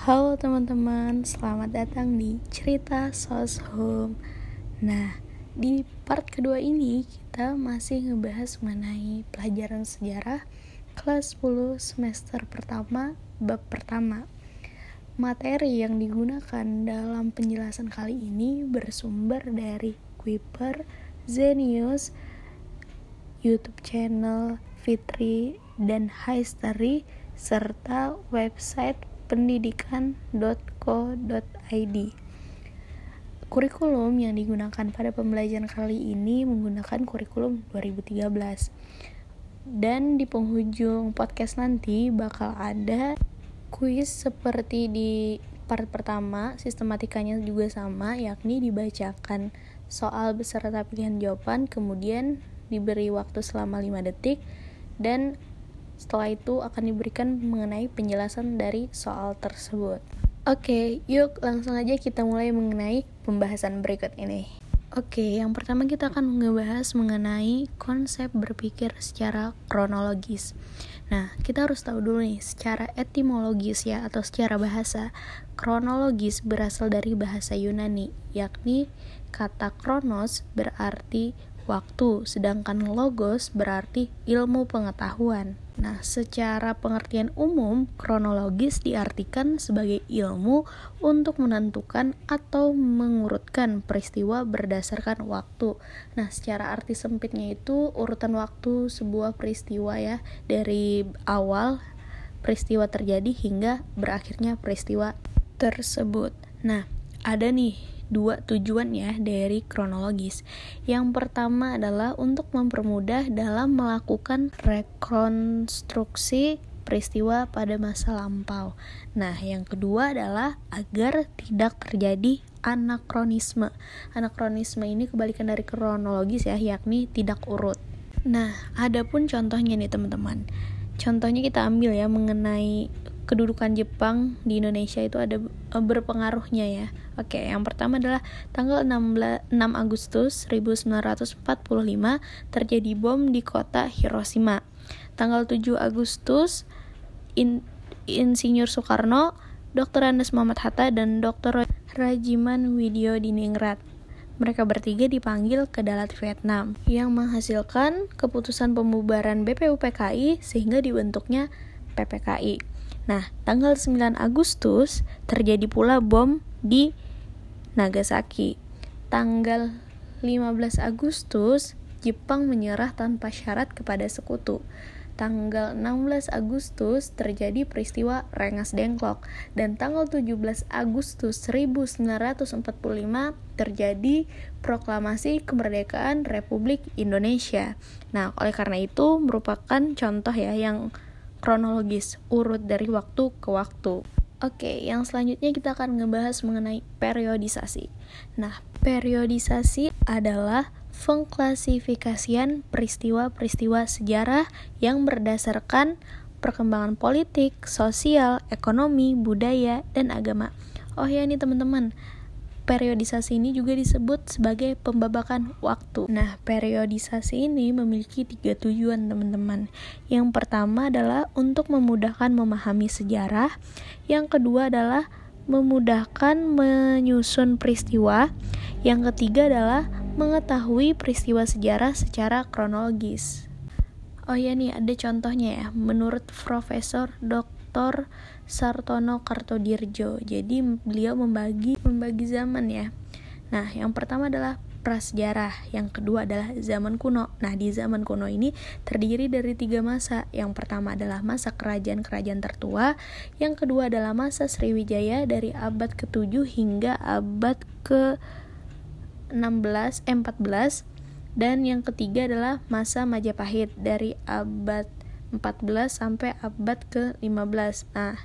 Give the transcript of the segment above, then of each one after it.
Halo teman-teman, selamat datang di Cerita Sos Home. Nah, di part kedua ini kita masih ngebahas mengenai pelajaran sejarah kelas 10 semester pertama bab pertama. Materi yang digunakan dalam penjelasan kali ini bersumber dari Kuiper, Zenius, YouTube channel Fitri dan History serta website pendidikan.co.id. Kurikulum yang digunakan pada pembelajaran kali ini menggunakan kurikulum 2013. Dan di penghujung podcast nanti bakal ada kuis seperti di part pertama, sistematikanya juga sama, yakni dibacakan soal beserta pilihan jawaban, kemudian diberi waktu selama 5 detik, dan setelah itu akan diberikan mengenai penjelasan dari soal tersebut. Oke, yuk langsung aja kita mulai mengenai pembahasan berikut ini. Oke, yang pertama kita akan ngebahas mengenai konsep berpikir secara kronologis. Nah, kita harus tahu dulu nih, secara etimologis ya, atau secara bahasa, kronologis berasal dari bahasa Yunani, yakni kata kronos berarti waktu, sedangkan logos berarti ilmu pengetahuan. Nah, secara pengertian umum, kronologis diartikan sebagai ilmu untuk menentukan atau mengurutkan peristiwa berdasarkan waktu. Nah, secara arti sempitnya itu urutan waktu sebuah peristiwa ya, dari awal peristiwa terjadi hingga berakhirnya peristiwa tersebut. Nah, ada nih dua tujuan ya dari kronologis. Yang pertama adalah untuk mempermudah dalam melakukan rekonstruksi peristiwa pada masa lampau. Nah, yang kedua adalah agar tidak terjadi anakronisme. Anakronisme ini kebalikan dari kronologis ya, yakni tidak urut. Nah, ada pun contohnya nih teman-teman. Contohnya kita ambil ya mengenai kedudukan Jepang di Indonesia itu ada e, berpengaruhnya ya. Oke, yang pertama adalah tanggal 16, 6 Agustus 1945 terjadi bom di kota Hiroshima. Tanggal 7 Agustus in, Insinyur Soekarno, Dr. Andes Muhammad Hatta dan Dr. Rajiman Widyo Diningrat. Mereka bertiga dipanggil ke Dalat Vietnam yang menghasilkan keputusan pembubaran BPUPKI sehingga dibentuknya PPKI. Nah, tanggal 9 Agustus terjadi pula bom di Nagasaki. Tanggal 15 Agustus Jepang menyerah tanpa syarat kepada sekutu. Tanggal 16 Agustus terjadi peristiwa Rengas Dengklok dan tanggal 17 Agustus 1945 terjadi proklamasi kemerdekaan Republik Indonesia. Nah, oleh karena itu merupakan contoh ya yang kronologis, urut dari waktu ke waktu. Oke, yang selanjutnya kita akan ngebahas mengenai periodisasi. Nah, periodisasi adalah pengklasifikasian peristiwa-peristiwa sejarah yang berdasarkan perkembangan politik, sosial, ekonomi, budaya, dan agama. Oh ya nih teman-teman, periodisasi ini juga disebut sebagai pembabakan waktu. Nah, periodisasi ini memiliki tiga tujuan, teman-teman. Yang pertama adalah untuk memudahkan memahami sejarah, yang kedua adalah memudahkan menyusun peristiwa, yang ketiga adalah mengetahui peristiwa sejarah secara kronologis. Oh ya nih, ada contohnya ya. Menurut Profesor Dr. Sartono Kartodirjo. Jadi beliau membagi membagi zaman ya. Nah, yang pertama adalah prasejarah, yang kedua adalah zaman kuno. Nah, di zaman kuno ini terdiri dari tiga masa. Yang pertama adalah masa kerajaan-kerajaan tertua, yang kedua adalah masa Sriwijaya dari abad ke-7 hingga abad ke-16 eh, 14 dan yang ketiga adalah masa Majapahit dari abad 14 sampai abad ke-15. Nah,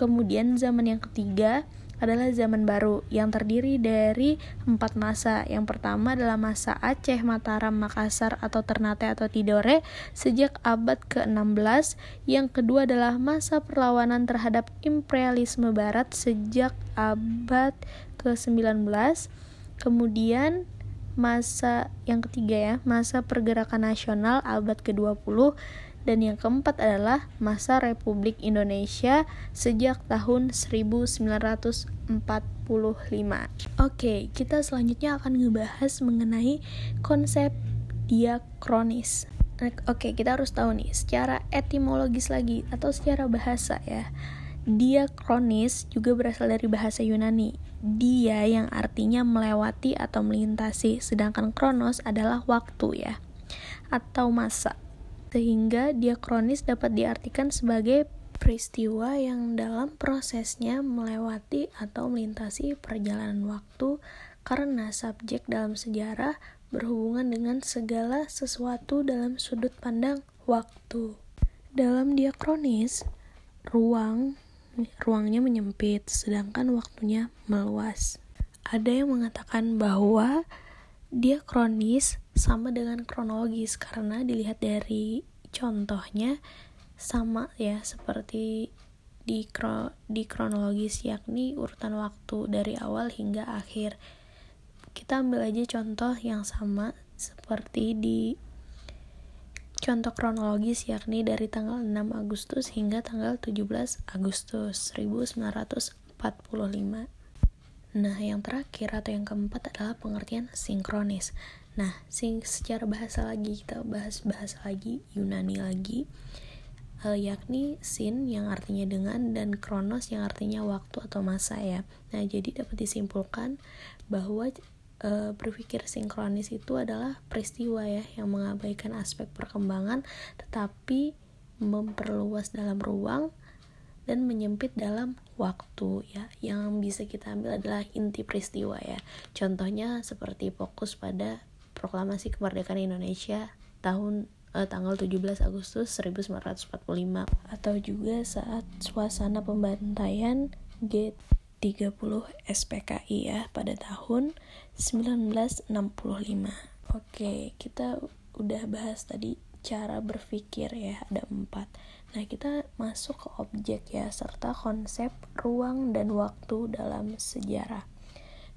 Kemudian zaman yang ketiga adalah zaman baru yang terdiri dari empat masa. Yang pertama adalah masa Aceh, Mataram, Makassar atau Ternate atau Tidore sejak abad ke-16. Yang kedua adalah masa perlawanan terhadap imperialisme barat sejak abad ke-19. Kemudian masa yang ketiga ya, masa pergerakan nasional abad ke-20 Dan yang keempat adalah masa Republik Indonesia sejak tahun 1945. Oke, kita selanjutnya akan ngebahas mengenai konsep diakronis. Oke, kita harus tahu nih secara etimologis lagi atau secara bahasa ya. Diakronis juga berasal dari bahasa Yunani. Dia yang artinya melewati atau melintasi, sedangkan kronos adalah waktu ya atau masa sehingga diakronis dapat diartikan sebagai peristiwa yang dalam prosesnya melewati atau melintasi perjalanan waktu karena subjek dalam sejarah berhubungan dengan segala sesuatu dalam sudut pandang waktu. Dalam diakronis, ruang ruangnya menyempit sedangkan waktunya meluas. Ada yang mengatakan bahwa diakronis sama dengan kronologis karena dilihat dari contohnya sama ya seperti di kro di kronologis yakni urutan waktu dari awal hingga akhir. Kita ambil aja contoh yang sama seperti di contoh kronologis yakni dari tanggal 6 Agustus hingga tanggal 17 Agustus 1945. Nah, yang terakhir atau yang keempat adalah pengertian sinkronis. Nah, sing secara bahasa lagi kita bahas bahasa lagi Yunani lagi uh, yakni sin yang artinya dengan dan kronos yang artinya waktu atau masa ya. Nah, jadi dapat disimpulkan bahwa uh, berpikir sinkronis itu adalah peristiwa ya yang mengabaikan aspek perkembangan tetapi memperluas dalam ruang dan menyempit dalam waktu ya. Yang bisa kita ambil adalah inti peristiwa ya. Contohnya seperti fokus pada proklamasi kemerdekaan Indonesia tahun eh, tanggal 17 Agustus 1945 atau juga saat suasana pembantaian G30 SPKI ya pada tahun 1965. Oke, kita udah bahas tadi cara berpikir ya ada empat. Nah kita masuk ke objek ya serta konsep ruang dan waktu dalam sejarah.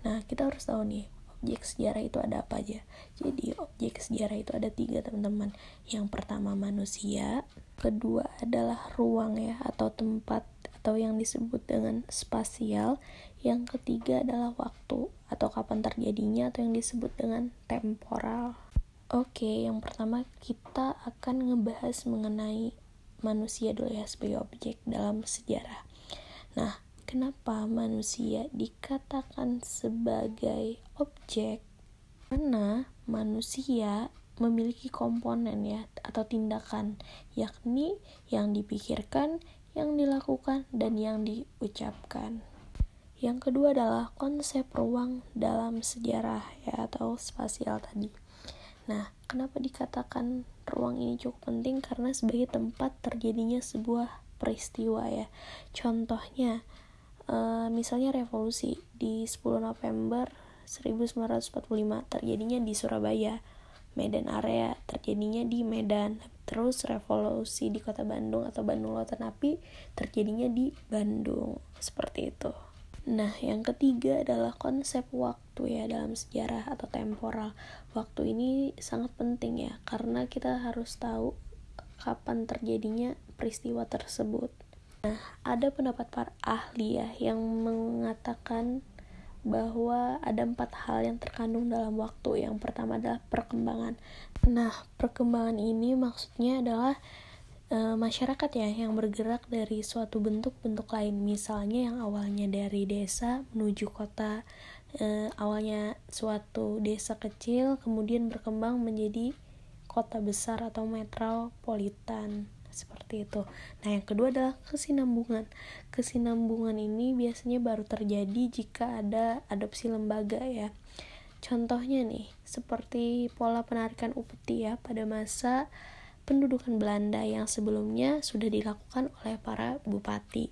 Nah kita harus tahu nih objek sejarah itu ada apa aja jadi objek sejarah itu ada tiga teman-teman yang pertama manusia kedua adalah ruang ya atau tempat atau yang disebut dengan spasial yang ketiga adalah waktu atau kapan terjadinya atau yang disebut dengan temporal oke yang pertama kita akan ngebahas mengenai manusia dulu ya sebagai objek dalam sejarah nah Kenapa manusia dikatakan sebagai objek? Karena manusia memiliki komponen ya atau tindakan yakni yang dipikirkan, yang dilakukan dan yang diucapkan. Yang kedua adalah konsep ruang dalam sejarah ya atau spasial tadi. Nah, kenapa dikatakan ruang ini cukup penting karena sebagai tempat terjadinya sebuah peristiwa ya. Contohnya uh, misalnya revolusi di 10 November 1945 terjadinya di Surabaya Medan area terjadinya di Medan terus revolusi di kota Bandung atau Bandung Lautan Api terjadinya di Bandung seperti itu Nah, yang ketiga adalah konsep waktu ya dalam sejarah atau temporal. Waktu ini sangat penting ya, karena kita harus tahu kapan terjadinya peristiwa tersebut. Nah, ada pendapat para ahli ya yang mengatakan bahwa ada empat hal yang terkandung dalam waktu. Yang pertama adalah perkembangan. Nah, perkembangan ini maksudnya adalah e, masyarakat ya yang bergerak dari suatu bentuk-bentuk lain. Misalnya yang awalnya dari desa menuju kota, e, awalnya suatu desa kecil kemudian berkembang menjadi kota besar atau metropolitan seperti itu. Nah, yang kedua adalah kesinambungan. Kesinambungan ini biasanya baru terjadi jika ada adopsi lembaga ya. Contohnya nih, seperti pola penarikan upeti ya pada masa pendudukan Belanda yang sebelumnya sudah dilakukan oleh para bupati.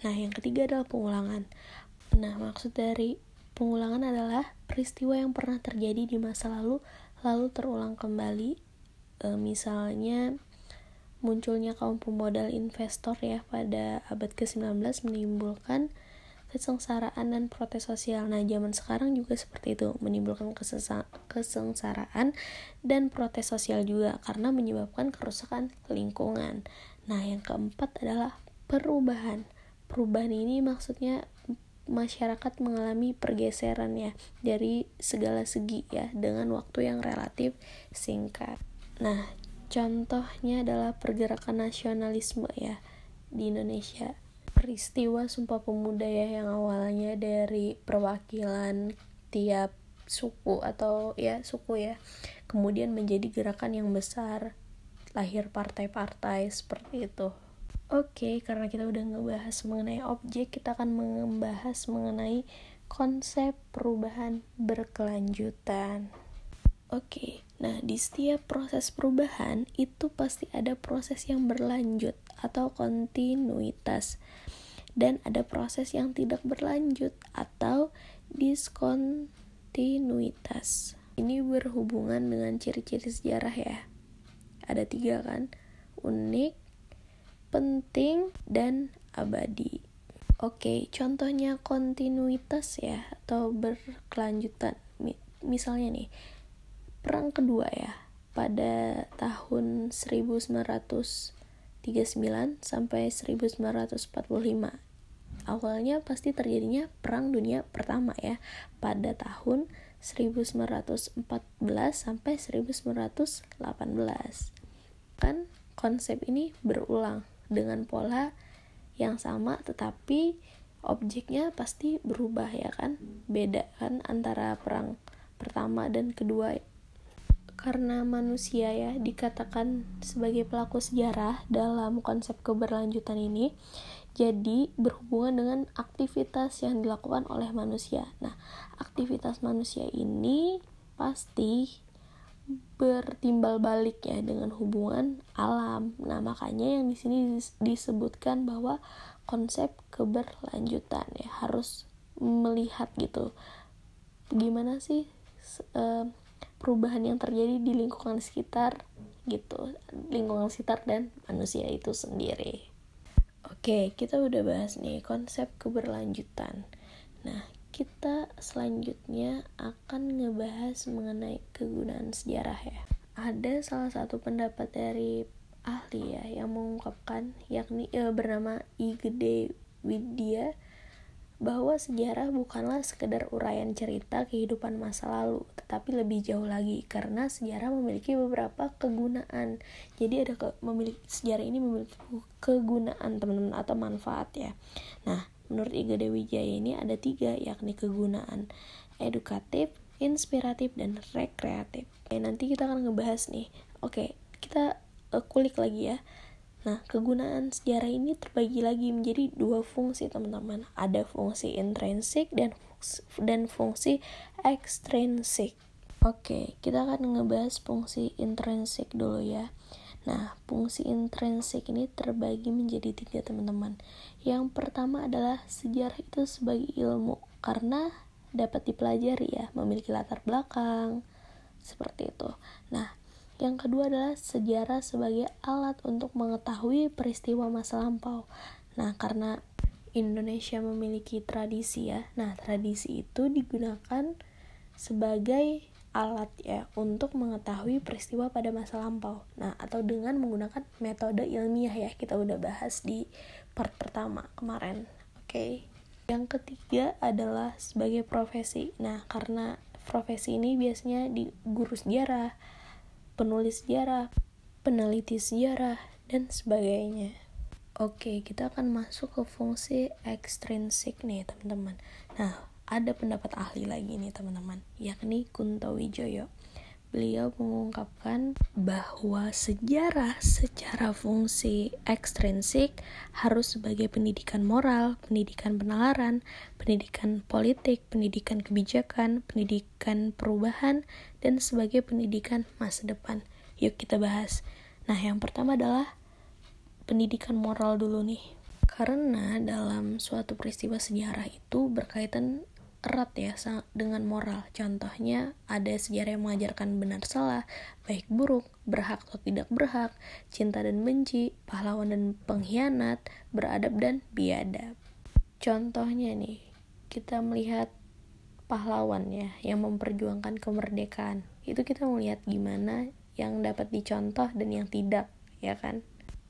Nah, yang ketiga adalah pengulangan. Nah, maksud dari pengulangan adalah peristiwa yang pernah terjadi di masa lalu lalu terulang kembali. E, misalnya munculnya kaum pemodal investor ya pada abad ke-19 menimbulkan kesengsaraan dan protes sosial. Nah, zaman sekarang juga seperti itu, menimbulkan kesengsaraan dan protes sosial juga karena menyebabkan kerusakan lingkungan. Nah, yang keempat adalah perubahan. Perubahan ini maksudnya masyarakat mengalami pergeseran ya dari segala segi ya dengan waktu yang relatif singkat. Nah, contohnya adalah pergerakan nasionalisme ya di Indonesia peristiwa Sumpah Pemuda ya yang awalnya dari perwakilan tiap suku atau ya suku ya kemudian menjadi gerakan yang besar lahir partai-partai seperti itu Oke, karena kita udah ngebahas mengenai objek, kita akan membahas mengenai konsep perubahan berkelanjutan. Oke, nah di setiap proses perubahan itu pasti ada proses yang berlanjut atau kontinuitas dan ada proses yang tidak berlanjut atau diskontinuitas. Ini berhubungan dengan ciri-ciri sejarah ya. Ada tiga kan, unik, penting, dan abadi. Oke, contohnya kontinuitas ya atau berkelanjutan. Misalnya nih, perang kedua ya pada tahun 1939 sampai 1945 awalnya pasti terjadinya perang dunia pertama ya pada tahun 1914 sampai 1918 kan konsep ini berulang dengan pola yang sama tetapi objeknya pasti berubah ya kan? Beda kan antara perang pertama dan kedua karena manusia ya dikatakan sebagai pelaku sejarah dalam konsep keberlanjutan ini jadi berhubungan dengan aktivitas yang dilakukan oleh manusia. Nah aktivitas manusia ini pasti bertimbal balik ya dengan hubungan alam. Nah makanya yang di sini disebutkan bahwa konsep keberlanjutan ya harus melihat gitu. Gimana sih uh, perubahan yang terjadi di lingkungan sekitar gitu. Lingkungan sekitar dan manusia itu sendiri. Oke kita udah bahas nih konsep keberlanjutan. Nah kita selanjutnya akan ngebahas mengenai kegunaan sejarah ya. Ada salah satu pendapat dari ahli ya yang mengungkapkan yakni eh, bernama I Widya bahwa sejarah bukanlah sekedar uraian cerita kehidupan masa lalu, tetapi lebih jauh lagi karena sejarah memiliki beberapa kegunaan. Jadi ada ke, memiliki sejarah ini memiliki kegunaan teman-teman atau manfaat ya. Nah, menurut Iga Dewi Jaya ini ada tiga yakni kegunaan edukatif, inspiratif, dan rekreatif. Oke, nanti kita akan ngebahas nih. Oke, kita uh, kulik lagi ya Nah, kegunaan sejarah ini terbagi lagi menjadi dua fungsi, teman-teman. Ada fungsi intrinsik dan dan fungsi ekstrinsik. Oke, kita akan ngebahas fungsi intrinsik dulu ya. Nah, fungsi intrinsik ini terbagi menjadi tiga, teman-teman. Yang pertama adalah sejarah itu sebagai ilmu, karena dapat dipelajari ya, memiliki latar belakang, seperti itu. Nah, yang kedua adalah sejarah sebagai alat untuk mengetahui peristiwa masa lampau. Nah, karena Indonesia memiliki tradisi ya. Nah, tradisi itu digunakan sebagai alat ya untuk mengetahui peristiwa pada masa lampau. Nah, atau dengan menggunakan metode ilmiah ya. Kita udah bahas di part pertama kemarin. Oke. Okay. Yang ketiga adalah sebagai profesi. Nah, karena profesi ini biasanya di guru sejarah, penulis sejarah, peneliti sejarah, dan sebagainya. Oke, kita akan masuk ke fungsi ekstrinsik nih, teman-teman. Nah, ada pendapat ahli lagi nih, teman-teman, yakni Kunto Wijoyo. Beliau mengungkapkan bahwa sejarah secara fungsi ekstrinsik harus sebagai pendidikan moral, pendidikan penalaran, pendidikan politik, pendidikan kebijakan, pendidikan perubahan, dan sebagai pendidikan masa depan. Yuk kita bahas. Nah, yang pertama adalah pendidikan moral dulu nih. Karena dalam suatu peristiwa sejarah itu berkaitan erat ya dengan moral. Contohnya ada sejarah yang mengajarkan benar salah, baik buruk, berhak atau tidak berhak, cinta dan benci, pahlawan dan pengkhianat, beradab dan biadab. contohnya nih kita melihat pahlawan ya yang memperjuangkan kemerdekaan itu kita melihat gimana yang dapat dicontoh dan yang tidak ya kan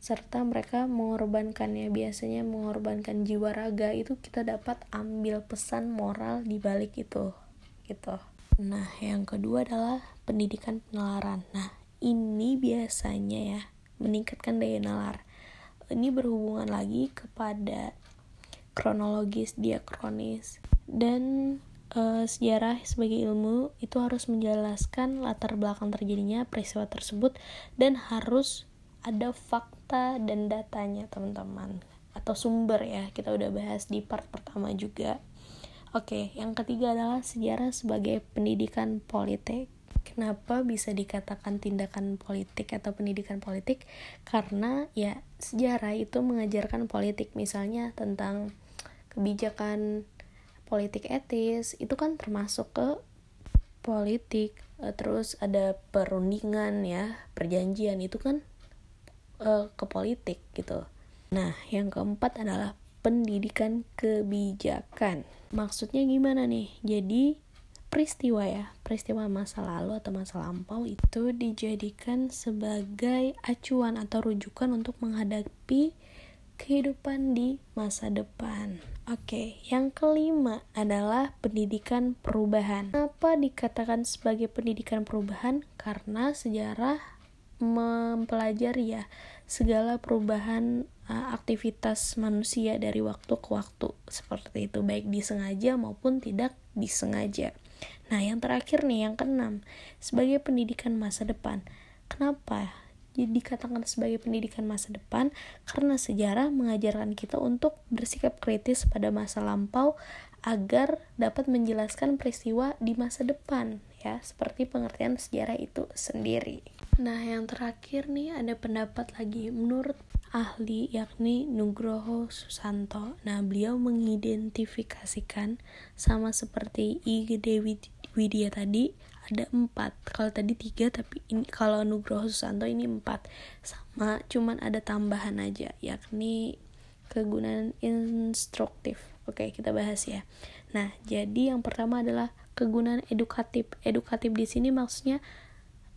serta mereka mengorbankannya. Biasanya mengorbankan jiwa raga itu kita dapat ambil pesan moral di balik itu gitu. Nah yang kedua adalah pendidikan penalaran. Nah ini biasanya ya meningkatkan daya nalar. Ini berhubungan lagi kepada kronologis diakronis dan uh, sejarah sebagai ilmu itu harus menjelaskan latar belakang terjadinya peristiwa tersebut dan harus ada fakta dan datanya teman-teman. Atau sumber ya kita udah bahas di part pertama juga. Oke yang ketiga adalah sejarah sebagai pendidikan politik. Kenapa bisa dikatakan tindakan politik atau pendidikan politik? Karena ya sejarah itu mengajarkan politik. Misalnya tentang kebijakan politik etis itu kan termasuk ke politik. Terus ada perundingan ya perjanjian itu kan uh, ke politik gitu. Nah, yang keempat adalah pendidikan kebijakan. Maksudnya gimana nih? Jadi peristiwa ya, peristiwa masa lalu atau masa lampau itu dijadikan sebagai acuan atau rujukan untuk menghadapi kehidupan di masa depan. Oke, yang kelima adalah pendidikan perubahan. Kenapa dikatakan sebagai pendidikan perubahan? Karena sejarah mempelajari ya segala perubahan uh, aktivitas manusia dari waktu ke waktu seperti itu baik disengaja maupun tidak disengaja. Nah, yang terakhir nih yang keenam, sebagai pendidikan masa depan. Kenapa? Jadi dikatakan sebagai pendidikan masa depan karena sejarah mengajarkan kita untuk bersikap kritis pada masa lampau agar dapat menjelaskan peristiwa di masa depan ya seperti pengertian sejarah itu sendiri. Nah, yang terakhir nih ada pendapat lagi. Menurut ahli yakni Nugroho Susanto. Nah, beliau mengidentifikasikan sama seperti I Dewi Widya tadi ada empat. Kalau tadi tiga tapi ini kalau Nugroho Susanto ini empat. Sama cuman ada tambahan aja yakni kegunaan instruktif. Oke kita bahas ya. Nah jadi yang pertama adalah kegunaan edukatif. Edukatif di sini maksudnya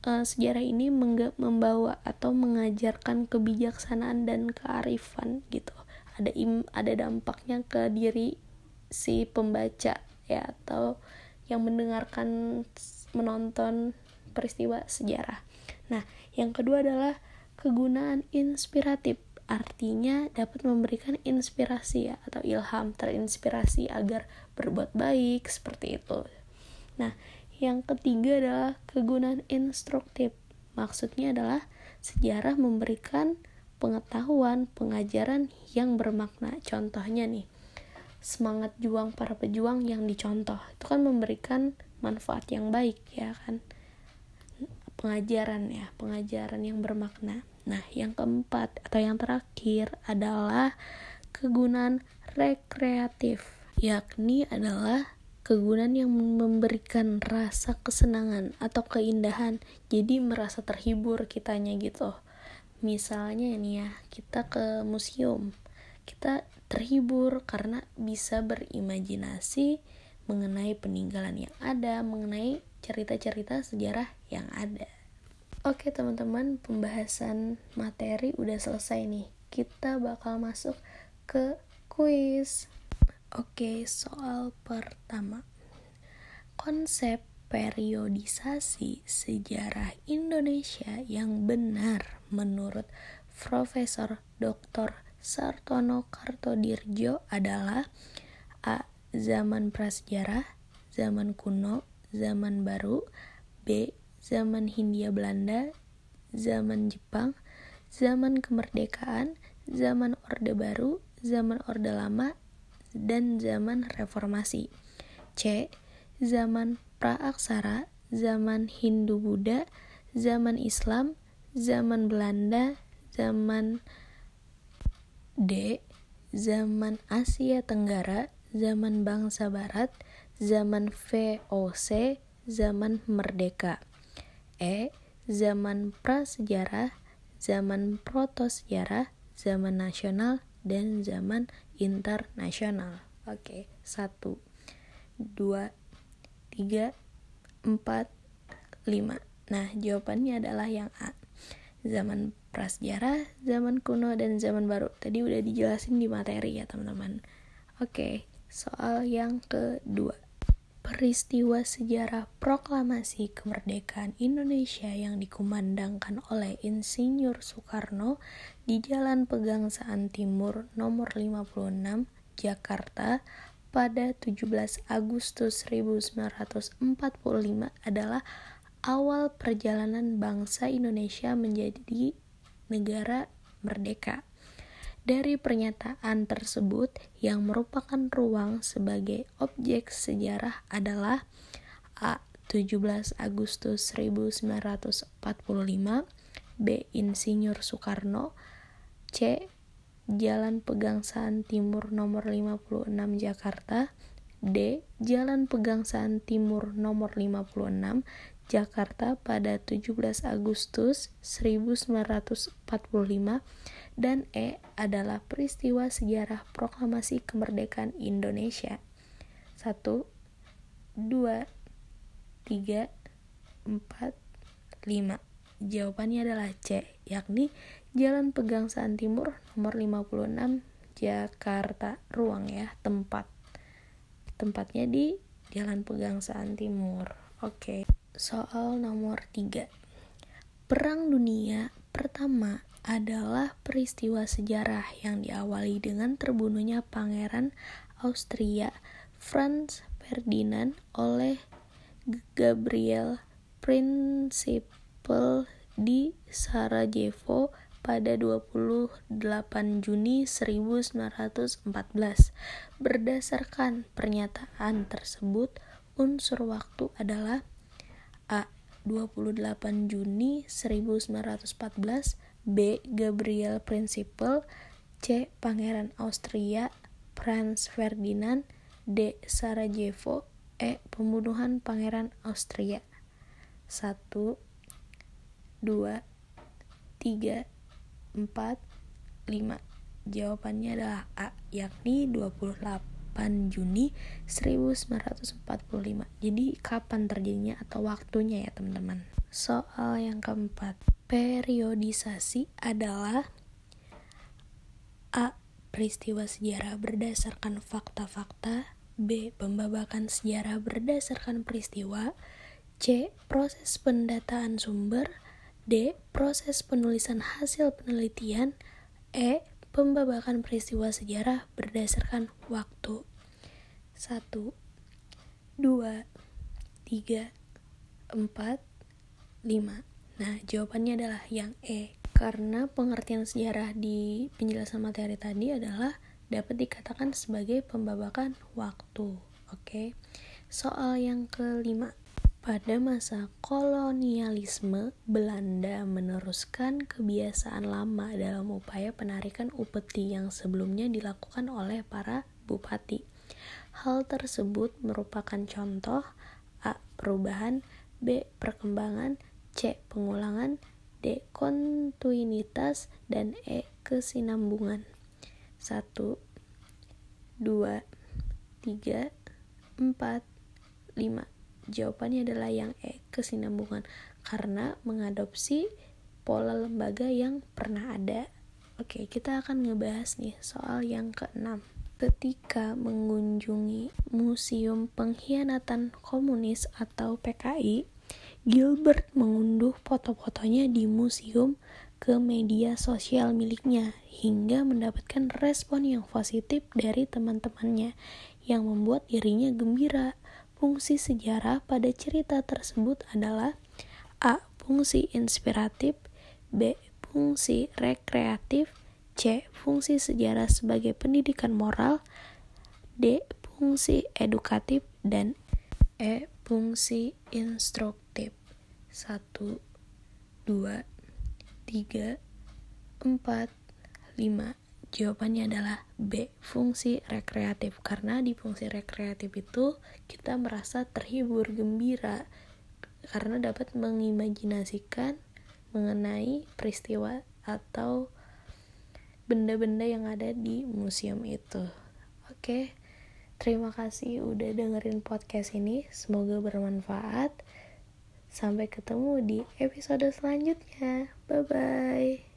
uh, sejarah ini membawa atau mengajarkan kebijaksanaan dan kearifan gitu. Ada im ada dampaknya ke diri si pembaca ya atau yang mendengarkan menonton peristiwa sejarah. Nah yang kedua adalah kegunaan inspiratif. Artinya dapat memberikan inspirasi ya atau ilham terinspirasi agar berbuat baik seperti itu. Nah, yang ketiga adalah kegunaan instruktif. Maksudnya adalah sejarah memberikan pengetahuan, pengajaran yang bermakna. Contohnya nih, semangat juang para pejuang yang dicontoh. Itu kan memberikan manfaat yang baik ya kan. Pengajaran ya, pengajaran yang bermakna. Nah, yang keempat atau yang terakhir adalah kegunaan rekreatif, yakni adalah kegunaan yang memberikan rasa kesenangan atau keindahan. Jadi merasa terhibur kitanya gitu. Misalnya ini ya kita ke museum. Kita terhibur karena bisa berimajinasi mengenai peninggalan yang ada mengenai cerita-cerita sejarah yang ada. Oke teman-teman pembahasan materi udah selesai nih. Kita bakal masuk ke kuis Oke, soal pertama. Konsep periodisasi sejarah Indonesia yang benar menurut Profesor Dr. Sartono Kartodirjo adalah A. Zaman prasejarah, zaman kuno, zaman baru B. Zaman Hindia Belanda, zaman Jepang, zaman kemerdekaan, zaman Orde Baru, zaman Orde Lama, dan zaman reformasi. C. Zaman praaksara, zaman Hindu-Buddha, zaman Islam, zaman Belanda, zaman D. Zaman Asia Tenggara, zaman bangsa Barat, zaman VOC, zaman merdeka. E. Zaman prasejarah, zaman protosejarah, zaman nasional, dan zaman internasional. Oke, satu, dua, tiga, empat, lima. Nah, jawabannya adalah yang A. Zaman prasejarah, zaman kuno, dan zaman baru. Tadi udah dijelasin di materi ya, teman-teman. Oke, soal yang kedua. Peristiwa sejarah proklamasi kemerdekaan Indonesia yang dikumandangkan oleh Insinyur Soekarno di Jalan Pegangsaan Timur nomor 56, Jakarta pada 17 Agustus 1945 adalah awal perjalanan bangsa Indonesia menjadi negara merdeka. Dari pernyataan tersebut, yang merupakan ruang sebagai objek sejarah adalah A. 17 Agustus 1945 B. Insinyur Soekarno C. Jalan Pegangsaan Timur nomor 56 Jakarta D. Jalan Pegangsaan Timur nomor 56 Jakarta pada 17 Agustus 1945 dan E adalah peristiwa sejarah proklamasi kemerdekaan Indonesia. 1 2 3 4 5. Jawabannya adalah C, yakni Jalan Pegangsaan Timur nomor 56 Jakarta. Ruang ya, tempat. Tempatnya di Jalan Pegangsaan Timur. Oke. Soal nomor 3. Perang Dunia Pertama adalah peristiwa sejarah yang diawali dengan terbunuhnya Pangeran Austria Franz Ferdinand oleh Gabriel Principal di Sarajevo pada 28 Juni 1914. Berdasarkan pernyataan tersebut, unsur waktu adalah A. 28 Juni 1914 B. Gabriel Principal C. Pangeran Austria Franz Ferdinand D. Sarajevo E. Pembunuhan Pangeran Austria 1 2 3 4 5 Jawabannya adalah A yakni 28 Juni 1945 Jadi kapan terjadinya atau waktunya ya teman-teman Soal yang keempat Periodisasi adalah A. Peristiwa sejarah berdasarkan fakta-fakta B. Pembabakan sejarah berdasarkan peristiwa C. Proses pendataan sumber D. Proses penulisan hasil penelitian E. Pembabakan peristiwa sejarah berdasarkan waktu 1 2 3 4 5 Nah, jawabannya adalah yang E. Karena pengertian sejarah di penjelasan materi tadi adalah dapat dikatakan sebagai pembabakan waktu. Oke. Soal yang kelima. Pada masa kolonialisme, Belanda meneruskan kebiasaan lama dalam upaya penarikan upeti yang sebelumnya dilakukan oleh para bupati. Hal tersebut merupakan contoh A. Perubahan B. Perkembangan C. Pengulangan D. Kontinuitas dan E. Kesinambungan 1 2 3 4 5 Jawabannya adalah yang E. Kesinambungan karena mengadopsi pola lembaga yang pernah ada Oke, kita akan ngebahas nih soal yang keenam. Ketika mengunjungi Museum Pengkhianatan Komunis atau PKI, Gilbert mengunduh foto-fotonya di museum ke media sosial miliknya hingga mendapatkan respon yang positif dari teman-temannya yang membuat dirinya gembira. Fungsi sejarah pada cerita tersebut adalah A. Fungsi inspiratif B. Fungsi rekreatif C. Fungsi sejarah sebagai pendidikan moral D. Fungsi edukatif dan E. Fungsi instruktif 1 2 3 4 5 Jawabannya adalah B, fungsi rekreatif. Karena di fungsi rekreatif itu kita merasa terhibur, gembira karena dapat mengimajinasikan mengenai peristiwa atau benda-benda yang ada di museum itu. Oke, terima kasih udah dengerin podcast ini. Semoga bermanfaat. Sampai ketemu di episode selanjutnya. Bye bye.